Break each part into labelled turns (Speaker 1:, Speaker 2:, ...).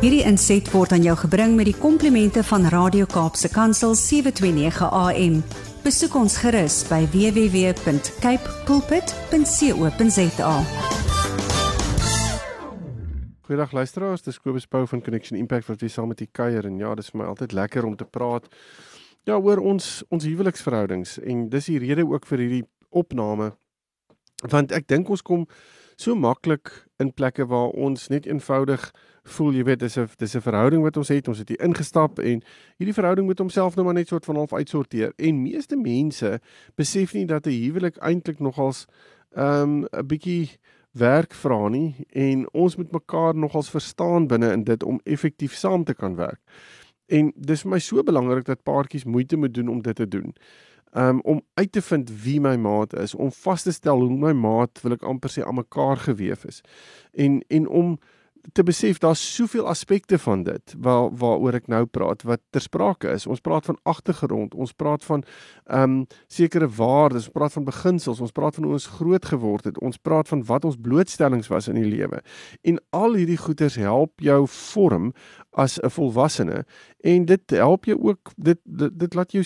Speaker 1: Hierdie inset word aan jou gebring met die komplimente van Radio Kaapse Kansel 729 AM. Besoek ons gerus by www.cape pulpit.co.za.
Speaker 2: Goeiedag luisteraars, dis Kobus Pau van Connection Impact wat weer saam met u kuier en ja, dis vir my altyd lekker om te praat ja oor ons ons huweliksverhoudings en dis die rede ook vir hierdie opname want ek dink ons kom so maklik in plekke waar ons net eenvoudig voel jy weet dis 'n dis 'n verhouding wat ons het ons het hier ingestap en hierdie verhouding moet homself nou maar net soort van half uitsorteer en meeste mense besef nie dat 'n huwelik eintlik nogals ehm, 'n um, bietjie werk vra nie en ons moet mekaar nogals verstaan binne in dit om effektief saam te kan werk. En dis vir my so belangrik dat paartjies moeite moet doen om dit te doen um, om uit te vind wie my maat is, om vas te stel hoe my maat wil ek amper sê aan mekaar gewewe is. En en om te besef daar's soveel aspekte van dit waar waaroor ek nou praat wat ter sprake is. Ons praat van agtergrond, ons praat van ehm um, sekere waardes, ons praat van beginsels, ons praat van hoe ons groot geword het, ons praat van wat ons blootstellings was in die lewe. En al hierdie goeters help jou vorm as 'n volwassene en dit help jou ook dit dit, dit laat jou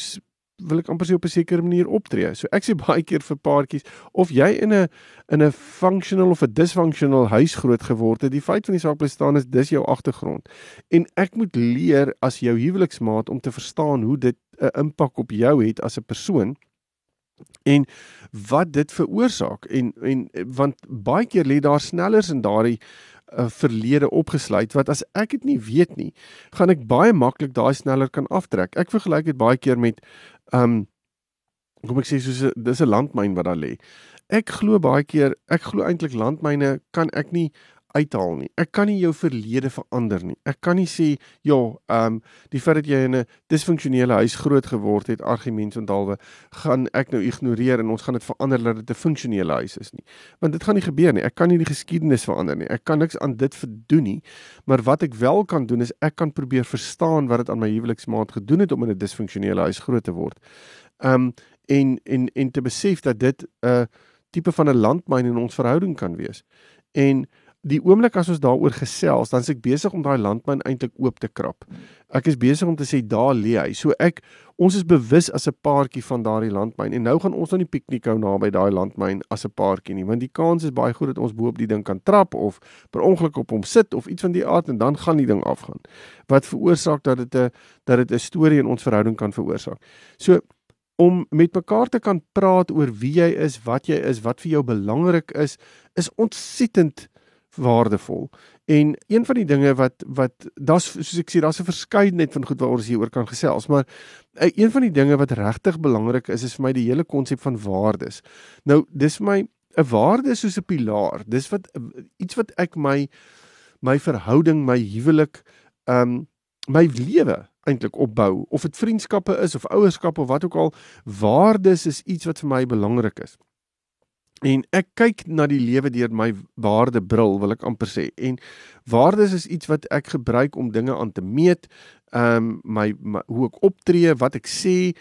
Speaker 2: wil ek amper sê op 'n sekere manier optree. So ek sê baie keer vir paartjies of jy in 'n in 'n functional of 'n dysfunctional huis groot geword het, die feit van die saak bly staan is dis jou agtergrond. En ek moet leer as jou huweliksmaat om te verstaan hoe dit 'n impak op jou het as 'n persoon en wat dit veroorsaak en en want baie keer lê daar snellers in daardie uh, verlede opgesluit wat as ek dit nie weet nie, gaan ek baie maklik daai sneller kan aftrek. Ek vergelyk dit baie keer met um kom ek sê soos dis 'n landmyn wat daar lê. Ek glo baie keer, ek glo eintlik landmyne kan ek nie uithaal nie. Ek kan nie jou verlede verander nie. Ek kan nie sê ja, ehm um, die feit dat jy in 'n disfunksionele huis groot geword het, argument onthaalwe, gaan ek nou ignoreer en ons gaan dit verander dat dit 'n funksionele huis is nie. Want dit gaan nie gebeur nie. Ek kan nie die geskiedenis verander nie. Ek kan niks aan dit verdoen nie. Maar wat ek wel kan doen is ek kan probeer verstaan wat dit aan my huweliksmaat gedoen het om in 'n disfunksionele huis groot te word. Ehm um, en en en te besef dat dit 'n uh, tipe van 'n landmyn in ons verhouding kan wees. En die oomblik as ons daaroor gesels, dan is ek besig om daai landmyn eintlik oop te krap. Ek is besig om te sê daar lê hy. So ek ons is bewus as 'n paartjie van daardie landmyn en nou gaan ons nou nie piknik hou naby daai landmyn as 'n paartjie nie, want die kans is baie groot dat ons bo op die ding kan trap of per ongeluk op hom sit of iets van die aard en dan gaan die ding afgaan. Wat veroorsaak dat dit 'n dat dit 'n storie in ons verhouding kan veroorsaak. So om met mekaar te kan praat oor wie jy is, wat jy is, wat vir jou belangrik is, is ontsettend waardevol. En een van die dinge wat wat daar's soos ek sê daar's 'n verskeidenheid van goed waaroor ons hieroor kan gesels, maar eh, een van die dinge wat regtig belangrik is is vir my die hele konsep van waardes. Nou dis vir my 'n waarde soos 'n pilaar. Dis wat iets wat ek my my verhouding, my huwelik, ehm um, my lewe eintlik opbou of dit vriendskappe is of ouerskap of wat ook al, waardes is iets wat vir my belangrik is. En ek kyk na die lewe deur my waardebril, wil ek amper sê. En waardes is iets wat ek gebruik om dinge aan te meet, ehm um, my, my hoe ek optree, wat ek sê,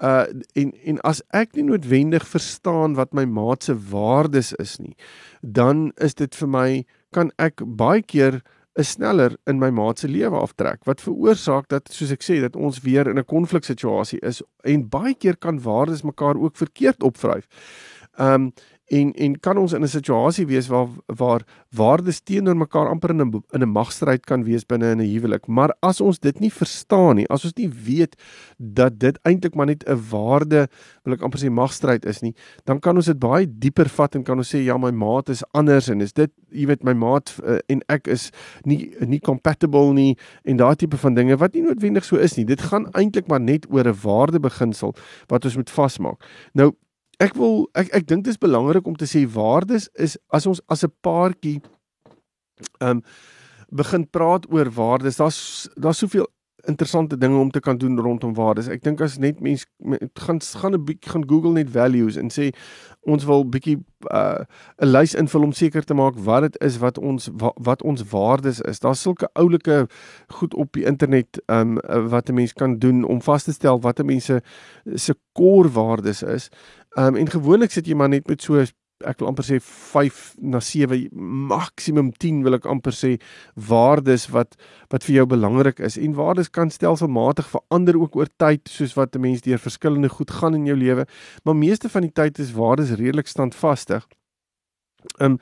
Speaker 2: uh en en as ek nie noodwendig verstaan wat my maat se waardes is nie, dan is dit vir my kan ek baie keer is sneller in my maat se lewe aftrek wat veroorsaak dat soos ek sê dat ons weer in 'n konfliksituasie is en baie keer kan waardes mekaar ook verkeerd opvryf. Ehm um, en en kan ons in 'n situasie wees waar waar waardes teenoor mekaar amper in 'n in 'n magstryd kan wees binne in 'n huwelik. Maar as ons dit nie verstaan nie as ons nie weet dat dit eintlik maar net 'n waarde wil ek amper sê magstryd is nie dan kan ons dit baie dieper vat en kan ons sê ja my maat is anders en is dit jy weet my maat uh, en ek is nie nie compatible nie en daai tipe van dinge wat nie noodwendig so is nie. Dit gaan eintlik maar net oor 'n waardebeginsel wat ons moet vasmaak. Nou ek wil ek ek dink dit is belangrik om te sê waardes is as ons as 'n paartjie ehm um, begin praat oor waardes daar's daar's soveel interessante dinge om te kan doen rondom waardes. Ek dink as net mense gaan gaan 'n bietjie gaan Google net values en sê ons wil bietjie uh, 'n uh, lys invul om seker te maak wat dit is wat ons wat, wat ons waardes is. Daar's sulke oulike goed op die internet um wat 'n mens kan doen om vas te stel wat 'n mens se core waardes is. Um en gewoonlik sit jy maar net met so ek wil amper sê 5 na 7 maksimum 10 wil ek amper sê waardes wat wat vir jou belangrik is en waardes kan stelselmatig verander ook oor tyd soos wat 'n mens deur verskillende goed gaan in jou lewe maar meeste van die tyd is waardes redelik standvastig. Ehm um,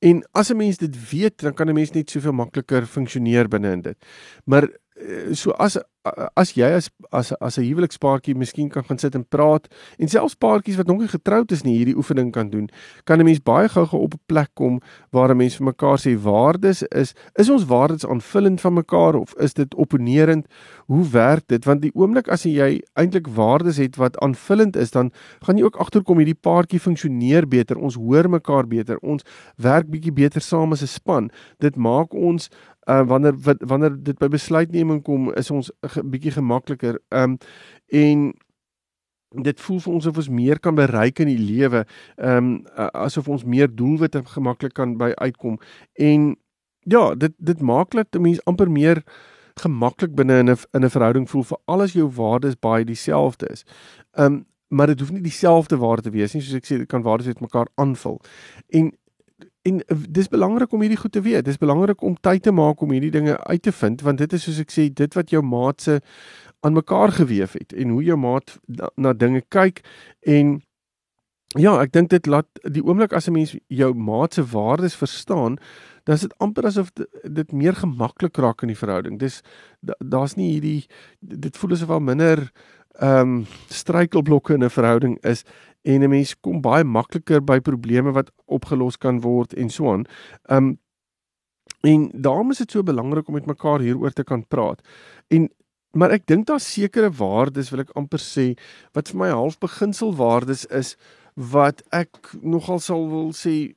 Speaker 2: en as 'n mens dit weet dan kan 'n mens net soveel makliker funksioneer binne in dit. Maar Eh, so as as jy as as as 'n huwelikspaartjie miskien kan gaan sit en praat en selfs paartjies wat nog nie getroud is nie hierdie oefening kan doen, kan 'n mens baie gou-gou op 'n plek kom waar 'n mens vir mekaar sê waardes is is ons waardes aanvullend van mekaar of is dit opponerend? Hoe werk dit? Want die oomblik as jy eintlik waardes het wat aanvullend is, dan gaan jy ook agterkom hierdie paartjie funksioneer beter, ons hoor mekaar beter, ons werk bietjie beter saam as 'n span. Dit maak ons uh wanneer wat, wanneer dit by besluitneming kom is ons 'n ge, bietjie gemakliker. Um en dit voel vir ons of ons meer kan bereik in die lewe. Um asof ons meer doelwitte gemaklik kan by uitkom. En ja, dit dit maak dat 'n mens amper meer gemaklik binne in 'n in 'n verhouding voel vir alles jou waardes baie dieselfde is. Um maar dit hoef nie dieselfde waarde te wees nie soos ek sê dit kan waardes met mekaar aanvul. En en eh, dis belangrik om hierdie goed te weet. Dis belangrik om tyd te maak om hierdie dinge uit te vind want dit is soos ek sê dit wat jou maat se aan mekaar gewewe het en hoe jou maat na, na dinge kyk en ja, ek dink dit laat die oomblik as 'n mens jou maat se waardes verstaan, dan is dit amper asof dit meer gemaklik raak in die verhouding. Dis daar's nie hierdie dit voel asof daar minder ehm um, struikelblokke in 'n verhouding is en 'n mens kom baie makliker by probleme wat opgelos kan word en so aan. Um en daarom is dit so belangrik om met mekaar hieroor te kan praat. En maar ek dink daar sekere waardes wil ek amper sê wat vir my half beginselwaardes is wat ek nogal sal wil sê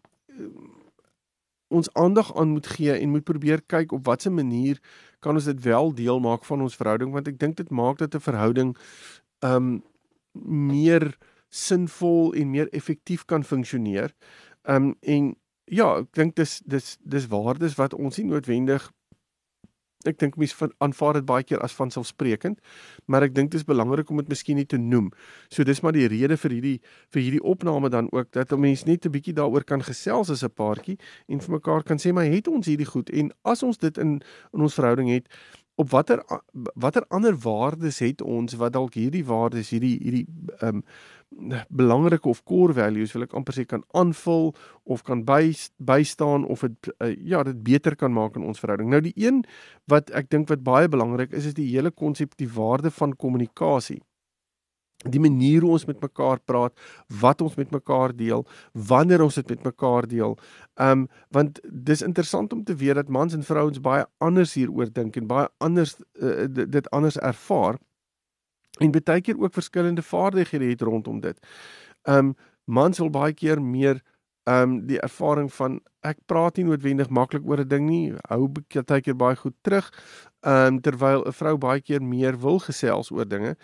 Speaker 2: ons aandag aan moet gee en moet probeer kyk op watter manier kan ons dit wel deel maak van ons verhouding want ek dink dit maak dat 'n verhouding um meer sinvol en meer effektief kan funksioneer. Um en ja, ek dink dis dis dis waardes wat ons nie noodwendig ek dink mense aanvaar dit baie keer as vanselfsprekend, maar ek dink dit is belangrik om dit miskien net te noem. So dis maar die rede vir hierdie vir hierdie opname dan ook dat 'n mens net 'n bietjie daaroor kan gesels as 'n paartjie en vir mekaar kan sê maar het ons hierdie goed en as ons dit in in ons verhouding het, op watter watter ander waardes het ons wat dalk hierdie waardes hierdie hierdie ehm um, belangrike of core values wil ek amper sê kan aanvul of kan by bystaan of dit uh, ja dit beter kan maak in ons verhouding. Nou die een wat ek dink wat baie belangrik is is die hele konsep die waarde van kommunikasie. Die manier hoe ons met mekaar praat, wat ons met mekaar deel, wanneer ons dit met mekaar deel. Ehm um, want dis interessant om te weet dat mans en vrouens baie anders hieroor dink en baie anders uh, dit anders ervaar en baie keer ook verskillende vaardighede het rondom dit. Um mans wil baie keer meer um die ervaring van ek praat nie noodwendig maklik oor 'n ding nie, hou baie keer baie goed terug. Um terwyl 'n vrou baie keer meer wil gesels oor dinge.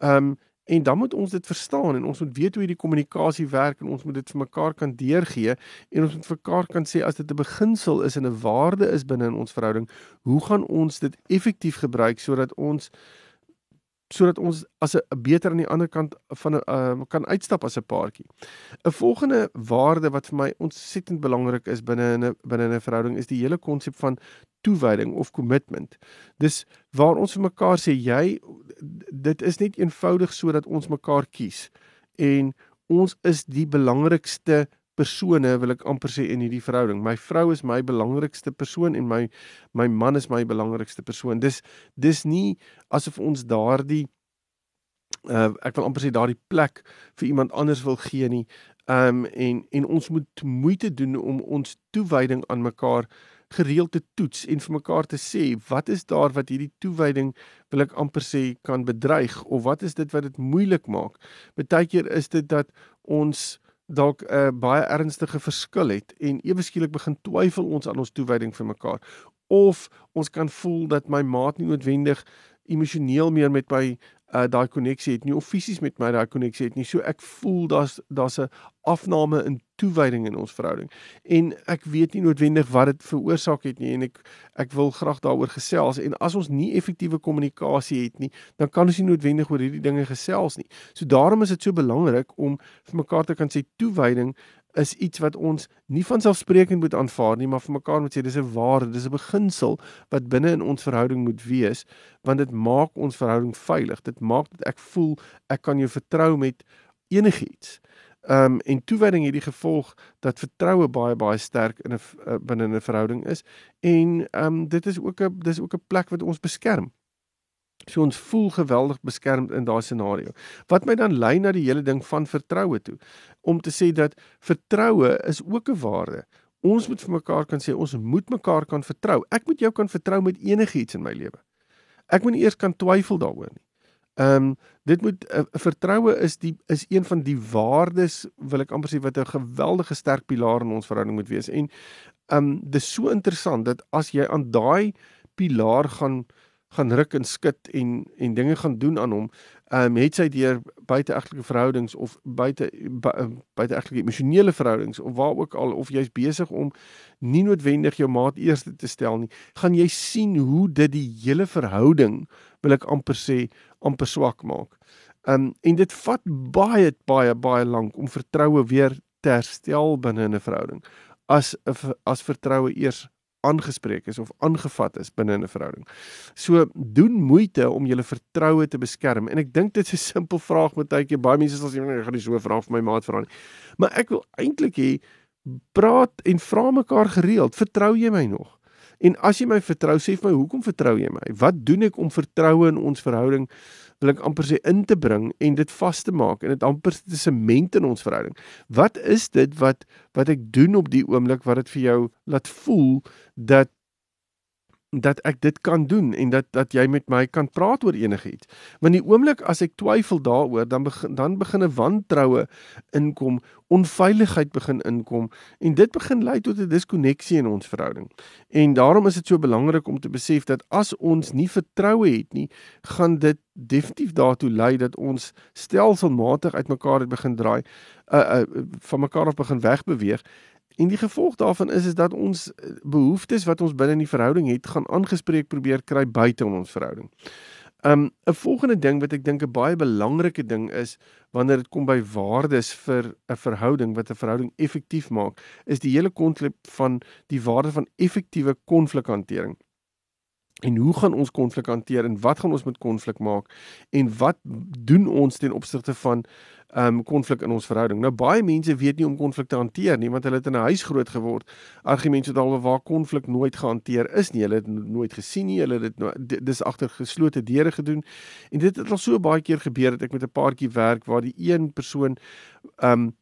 Speaker 2: Um en dan moet ons dit verstaan en ons moet weet hoe hierdie kommunikasie werk en ons moet dit vir mekaar kan deurgee en ons moet vir mekaar kan sê as dit 'n beginsel is en 'n waarde is binne in ons verhouding, hoe gaan ons dit effektief gebruik sodat ons sodat ons as 'n beter aan die ander kant van 'n uh, kan uitstap as 'n paartjie. 'n Volgende waarde wat vir my ontsettend belangrik is binne 'n binne 'n verhouding is die hele konsep van toewyding of commitment. Dis waar ons vir mekaar sê jy dit is net eenvoudig sodat ons mekaar kies en ons is die belangrikste persone wil ek amper sê in hierdie verhouding. My vrou is my belangrikste persoon en my my man is my belangrikste persoon. Dis dis nie asof ons daardie uh ek wil amper sê daardie plek vir iemand anders wil gee nie. Um en en ons moet moeite doen om ons toewyding aan mekaar gereeld te toets en vir mekaar te sê wat is daar wat hierdie toewyding wil ek amper sê kan bedreig of wat is dit wat dit moeilik maak. Partykeer is dit dat ons dalk 'n uh, baie ernstige verskil het en ewe skielik begin twyfel ons aan ons toewyding vir mekaar of ons kan voel dat my maat nie noodwendig emosioneel meer met my uh, daai koneksie het nie of fisies met my daai koneksie het nie. So ek voel daar's daar's 'n afname in toewyding in ons verhouding. En ek weet nie noodwendig wat dit veroorsaak het nie en ek ek wil graag daaroor gesels en as ons nie effektiewe kommunikasie het nie, dan kan ons nie noodwendig oor hierdie dinge gesels nie. So daarom is dit so belangrik om vir mekaar te kan sê toewyding is iets wat ons nie van selfsprekend moet aanvaar nie, maar vir mekaar moet sê dis 'n waarde, dis 'n beginsel wat binne in ons verhouding moet wees, want dit maak ons verhouding veilig. Dit maak dat ek voel ek kan jou vertrou met enigiets. Ehm um, en toewyding het die gevolg dat vertroue baie baie sterk in 'n uh, binne 'n verhouding is en ehm um, dit is ook 'n dis ook 'n plek wat ons beskerm. So ons voel geweldig beskermd in daai scenario. Wat my dan lei na die hele ding van vertroue toe om te sê dat vertroue is ook 'n waarde. Ons moet vir mekaar kan sê ons moet mekaar kan vertrou. Ek moet jou kan vertrou met enigiets in my lewe. Ek moet eers kan twyfel daaroor nie. Ehm um, dit moet uh, vertroue is die is een van die waardes wil ek amper sê wat 'n geweldige sterk pilaar in ons verhouding moet wees. En ehm um, dis so interessant dat as jy aan daai pilaar gaan gaan ruk en skud en en dinge gaan doen aan hom, ehm um, het sy deur buiteegtelike verhoudings of buite buiteegtelike emosionele verhoudings of waar ook al of jy's besig om nie noodwendig jou maat eerste te stel nie, gaan jy sien hoe dit die hele verhouding wil ek amper sê amper swak maak. Ehm um, en dit vat baie baie baie lank om vertroue weer te herstel binne 'n verhouding. As as vertroue eers aangespreek is of aangevat is binne 'n verhouding. So doen moeite om julle vertroue te beskerm en ek dink dit is 'n simpel vraag met tydjie baie mense sal sê ek gaan nie so 'n vraag vir my maat vra nie. Maar ek wil eintlik hê praat en vra mekaar gereeld, vertrou jy my nog? En as jy my vertrou, sê vir my hoekom vertrou jy my? Wat doen ek om vertroue in ons verhouding wil ek amper sê in te bring en dit vas te maak en dit amper te sement in ons verhouding. Wat is dit wat wat ek doen op die oomblik wat dit vir jou laat voel dat dat ek dit kan doen en dat dat jy met my kan praat oor enigiets. Want die oomblik as ek twyfel daaroor, dan begin dan begin 'n wantroue inkom, onveiligheid begin inkom en dit begin lei tot 'n diskonneksie in ons verhouding. En daarom is dit so belangrik om te besef dat as ons nie vertroue het nie, gaan dit definitief daartoe lei dat ons stelselmatig uitmekaar het begin draai, uh, uh van mekaar af begin wegbeweeg En die gevolg daarvan is is dat ons eh, behoeftes wat ons binne in die verhouding het, gaan aangespreek probeer kry buite in ons verhouding. Um 'n volgende ding wat ek dink 'n baie belangrike ding is wanneer dit kom by waardes vir 'n verhouding wat 'n verhouding effektief maak, is die hele konsep van die waarde van effektiewe konflikhantering. En hoe gaan ons konflik hanteer en wat gaan ons met konflik maak en wat doen ons ten opsigte van ehm um, konflik in ons verhouding. Nou baie mense weet nie om konflik te hanteer nie want hulle het in 'n huis groot geword. Argumente dalk waar konflik nooit gehanteer is nie. Hulle het nooit gesien nie. Hulle het dit dis agter geslote deure gedoen. En dit het al so baie keer gebeur dat ek met 'n paartjie werk waar die een persoon ehm um,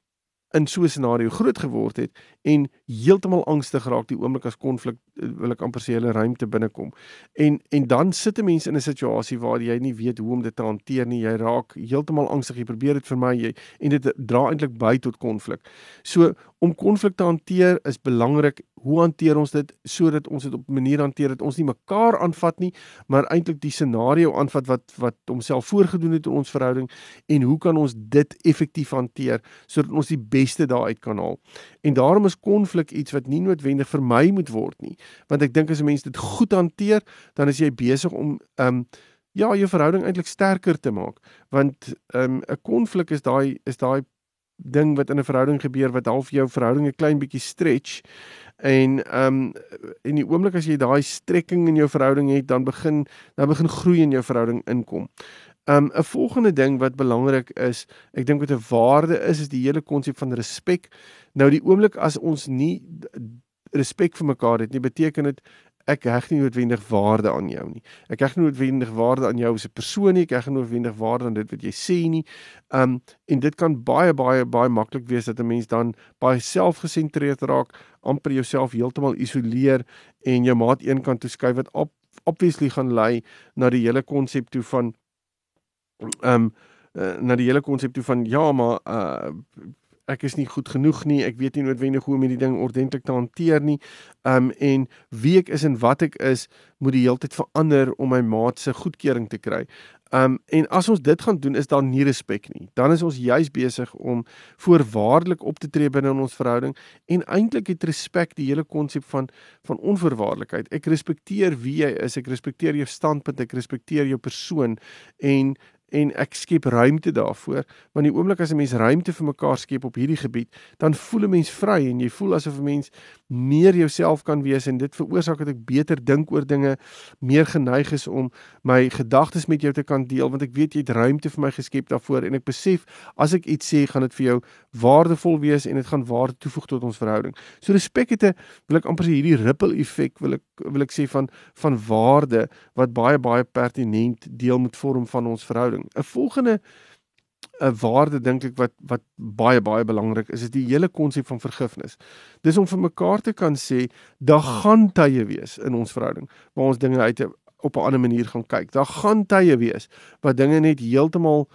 Speaker 2: in so 'n scenario groot geword het en heeltemal angstig geraak die oomblik as konflik eh, wil ek amper sê hulle ruimte binnekom. En en dan sit 'n mens in 'n situasie waar jy nie weet hoe om dit te hanteer nie. Jy raak heeltemal angstig. Jy probeer dit vermy jy en dit dra eintlik by tot konflik. So om konflik te hanteer is belangrik. Hoe hanteer ons dit sodat ons dit op 'n manier hanteer dat ons nie mekaar aanvat nie, maar eintlik die scenario aanvat wat wat homself voorgedoen het in ons verhouding en hoe kan ons dit effektief hanteer sodat ons die beste daaruit kan haal. En daarom is konflik iets wat nie noodwendig vermy moet word nie, want ek dink as 'n mens dit goed hanteer, dan is jy besig om ehm um, ja, jou verhouding eintlik sterker te maak, want ehm um, 'n konflik is daai is daai ding wat in 'n verhouding gebeur wat half jou verhouding 'n klein bietjie stretch en ehm um, in die oomblik as jy daai strekking in jou verhouding het dan begin dan begin groei in jou verhouding inkom. Um, 'n volgende ding wat belangrik is, ek dink wat 'n waarde is is die hele konsep van respek. Nou die oomblik as ons nie respek vir mekaar het nie, beteken dit ek heg nie noodwendig waarde aan jou nie. Ek heg nie noodwendig waarde aan jou as 'n persoon nie, ek heg nie noodwendig waarde aan dit wat jy sê nie. Um en dit kan baie baie baie maklik wees dat 'n mens dan baie selfgesentreerd raak, amper jouself heeltemal isoleer en jou maat een kant toe skuif wat op obviously gaan lei na die hele konsep toe van um uh, na die hele konsep toe van ja, maar uh ek is nie goed genoeg nie. Ek weet nie noodwendig hoe om hierdie ding ordentlik te hanteer nie. Um en wie ek is en wat ek is, moet die hele tyd verander om my maat se goedkeuring te kry. Um en as ons dit gaan doen, is daar nie respek nie. Dan is ons juis besig om voorwaardelik op te tree binne in ons verhouding en eintlik het respek die hele konsep van van onvoorwaardelikheid. Ek respekteer wie jy is, ek respekteer jou standpunt, ek respekteer jou persoon en en ek skep ruimte daarvoor want die oomblik as 'n mens ruimte vir mekaar skep op hierdie gebied dan voel 'n mens vry en jy voel asof 'n mens meer jouself kan wees en dit veroorsaak dat ek beter dink oor dinge meer geneig is om my gedagtes met jou te kan deel want ek weet jy het ruimte vir my geskep daarvoor en ek besef as ek iets sê gaan dit vir jou waardevol wees en dit gaan waarde toevoeg tot ons verhouding so respek het 'n wil ek amper sê hierdie ripple effek wil ek wil ek sê van van waarde wat baie baie pertinent deel moet vorm van ons verhouding. 'n Volgende 'n waarde dink ek wat wat baie baie belangrik is is die hele konsep van vergifnis. Dis om vir mekaar te kan sê daar gaan tye wees in ons verhouding waar ons dinge uit op 'n ander manier gaan kyk. Daar gaan tye wees waar dinge net heeltemal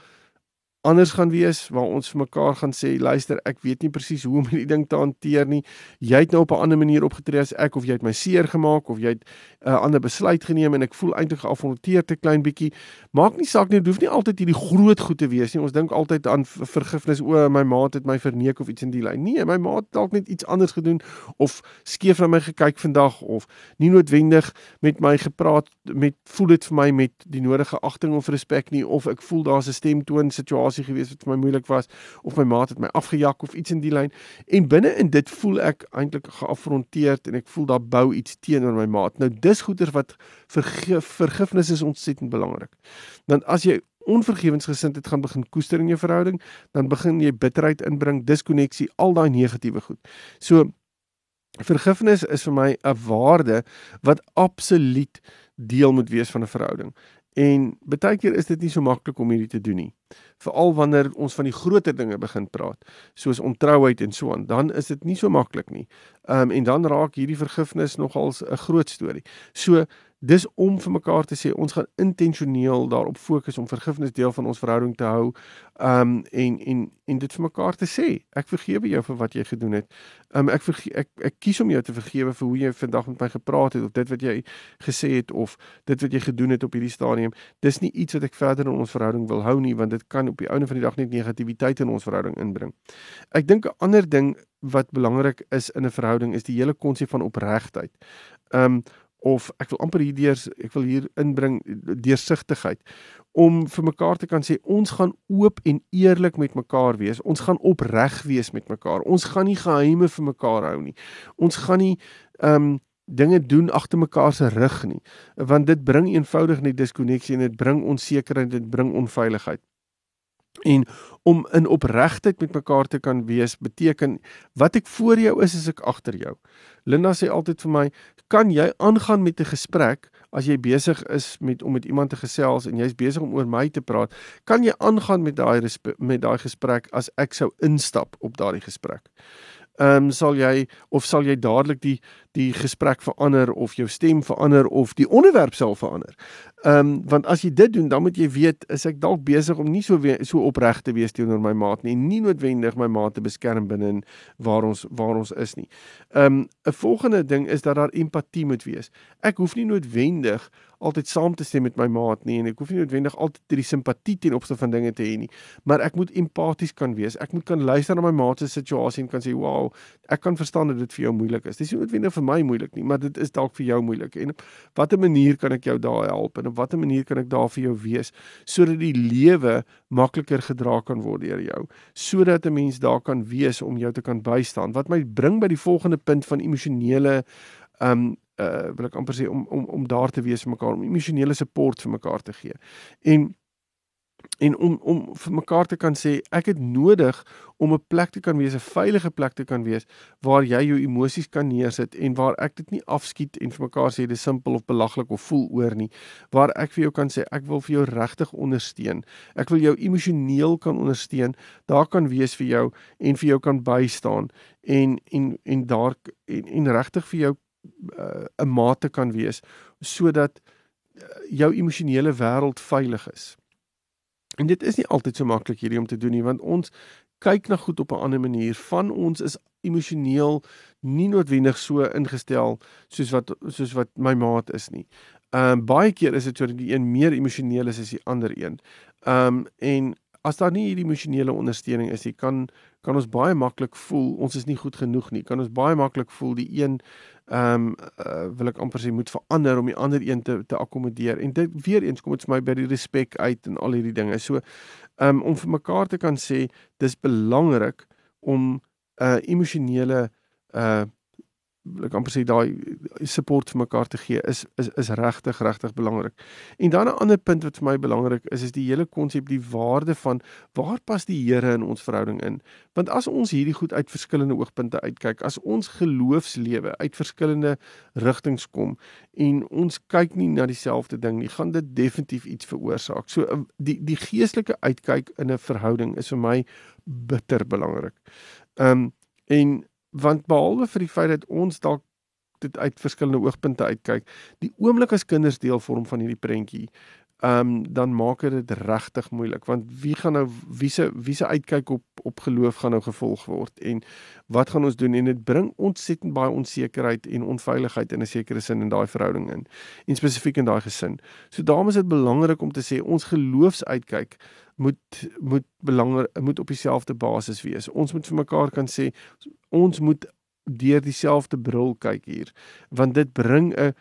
Speaker 2: anders gaan wees waar ons vir mekaar gaan sê luister ek weet nie presies hoe om hierdie ding te hanteer nie. Jy het nou op 'n ander manier opgetree as ek of jy het my seer gemaak of jy het 'n uh, ander besluit geneem en ek voel eintlik geafronteer te klein bietjie. Maak nie saak nie dit hoef nie altyd hierdie groot goed te wees nie. Ons dink altyd aan vergifnis o my maat het my verneek of iets in die lyn. Nee my maat dalk net iets anders gedoen of skeef na my gekyk vandag of nie noodwendig met my gepraat met voel dit vir my met die nodige agting of respek nie of ek voel daar's 'n stemtoon situasie situasie gewees wat vir my moeilik was of my maat het my afgejak of iets in die lyn en binne in dit voel ek eintlik geafronteerd en ek voel daar bou iets teenoor my maat. Nou dis goeie wat vergif, vergifnis is ontsettend belangrik. Dan as jy onvergewensgesindheid gaan begin koester in jou verhouding, dan begin jy bitterheid inbring, diskonneksie, al daai negatiewe goed. So vergifnis is vir my 'n waarde wat absoluut deel moet wees van 'n verhouding. En baie keer is dit nie so maklik om hierdie te doen nie. Veral wanneer ons van die groter dinge begin praat, soos ontrouheid en so aan, dan is dit nie so maklik nie. Ehm um, en dan raak hierdie vergifnis nogals 'n groot storie. So dis om vir mekaar te sê ons gaan intentioneel daarop fokus om vergifnis deel van ons verhouding te hou. Um en en en dit vir mekaar te sê. Ek vergewe jou vir wat jy gedoen het. Um ek verge ek ek kies om jou te vergewe vir hoe jy vandag met my gepraat het of dit wat jy gesê het of dit wat jy gedoen het op hierdie stadium. Dis nie iets wat ek verder in ons verhouding wil hou nie want dit kan op die einde van die dag net negativiteit in ons verhouding inbring. Ek dink 'n ander ding wat belangrik is in 'n verhouding is die hele konsep van opregtheid. Um of ek wil amper hierdeur ek wil hier inbring deursigtigheid om vir mekaar te kan sê ons gaan oop en eerlik met mekaar wees. Ons gaan opreg wees met mekaar. Ons gaan nie geheime vir mekaar hou nie. Ons gaan nie ehm um, dinge doen agter mekaar se rug nie, want dit bring eenvoudig net diskonneksie en dit bring onsekerheid, dit bring onveiligheid. En om in opregtheid met mekaar te kan wees beteken wat ek voor jou is, is ek agter jou. Linda sê altyd vir my, kan jy aangaan met 'n gesprek as jy besig is met om met iemand te gesels en jy's besig om oor my te praat, kan jy aangaan met daai met daai gesprek as ek sou instap op daardie gesprek. Ehm um, sal jy of sal jy dadelik die die gesprek verander of jou stem verander of die onderwerp sal verander. Ehm um, want as jy dit doen, dan moet jy weet is ek dalk besig om nie so we so opreg te wees teenoor my maat nie, nie noodwendig my maat te beskerm binne waar ons waar ons is nie. Ehm um, 'n volgende ding is dat daar empatie moet wees. Ek hoef nie noodwendig altyd saam te stem met my maat nie en ek hoef nie noodwendig altyd die simpatie ten opsigte van dinge te hê nie, maar ek moet empaties kan wees. Ek moet kan luister na my maat se situasie en kan sê, "Wow, ek kan verstaan dat dit vir jou moeilik is." Dis nie noodwendig vir my moeilik nie, maar dit is dalk vir jou moeilik. En op watter manier kan ek jou daar help en op watter manier kan ek daar vir jou wees sodat die lewe makliker gedra kan word deur jou, sodat 'n mens daar kan wees om jou te kan bystaan. Wat my bring by die volgende punt van emosionele um uh wil ek amper sê om om om daar te wees vir mekaar, om emosionele support vir mekaar te gee. En en om om vir mekaar te kan sê ek het nodig om 'n plek te kan wees, 'n veilige plek te kan wees waar jy jou emosies kan neersit en waar ek dit nie afskiet en vir mekaar sê dis simpel of belaglik of voel oor nie, waar ek vir jou kan sê ek wil vir jou regtig ondersteun. Ek wil jou emosioneel kan ondersteun. Daar kan wees vir jou en vir jou kan bystaan en en en daar en, en regtig vir jou uh, 'n uh, mate kan wees sodat uh, jou emosionele wêreld veilig is. En dit is nie altyd so maklik hierdie om te doen nie want ons kyk na goed op 'n ander manier. Van ons is emosioneel nie noodwendig so ingestel soos wat soos wat my maat is nie. Ehm um, baie keer is dit sodat die een meer emosioneel is as die ander een. Ehm um, en as daar nie hierdie emosionele ondersteuning is nie, kan kan ons baie maklik voel ons is nie goed genoeg nie. Kan ons baie maklik voel die een ehm um, uh, wil ek amper sê moet verander om die ander een te te akkommodeer. En dit weer eens kom dit vir my by die respek uit en al hierdie dinge. So ehm um, om vir mekaar te kan sê dis belangrik om 'n uh, emosionele uh ek amper sê daai support vir mekaar te gee is is is regtig regtig belangrik. En dan 'n ander punt wat vir my belangrik is is die hele konsep die waarde van waar pas die Here in ons verhouding in? Want as ons hierdie goed uit verskillende oogpunte uitkyk, as ons geloofslewe uit verskillende rigtings kom en ons kyk nie na dieselfde ding nie, gaan dit definitief iets veroorsaak. So um, die die geestelike uitkyk in 'n verhouding is vir my bitter belangrik. Ehm um, en want behalwe vir die feit dat ons dalk dit uit verskillende oogpunte uitkyk, die oomblik as kinders deel vorm van hierdie prentjie, ehm um, dan maak dit regtig moeilik want wie gaan nou wie se wie se uitkyk op op geloof gaan nou gevolg word en wat gaan ons doen en dit bring ontsettend baie onsekerheid en onveiligheid in 'n sekere sin in daai verhouding in en spesifiek in daai gesin. So daarom is dit belangrik om te sê ons geloofsuitkyk moet moet belangrik moet op dieselfde basis wees. Ons moet vir mekaar kan sê ons moet deur dieselfde bril kyk hier want dit bring 'n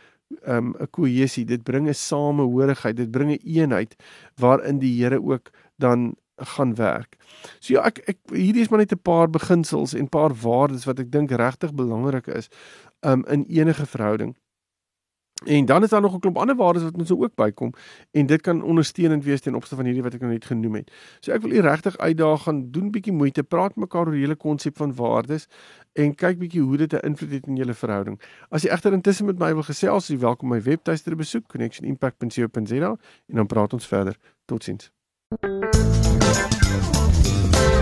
Speaker 2: um, 'n kohesie, dit bring 'n samehorigheid, dit bring 'n eenheid waarin die Here ook dan gaan werk. So ja, ek ek hierdie is maar net 'n paar beginsels en paar waardes wat ek dink regtig belangrik is um, in enige verhouding. En dan is daar nog 'n klomp ander waardes wat ons so ook bykom en dit kan ondersteunend wees ten opsigte van hierdie wat ek nou net genoem het. So ek wil u regtig uitdaag gaan doen bietjie moeite, praat mekaar oor die hele konsep van waardes en kyk bietjie hoe dit 'n invloed het in julle verhouding. As jy egter intussen met my wil gesels, jy welkom my webtuiste te besoek connectionimpact.co.za en dan praat ons verder. Totsiens.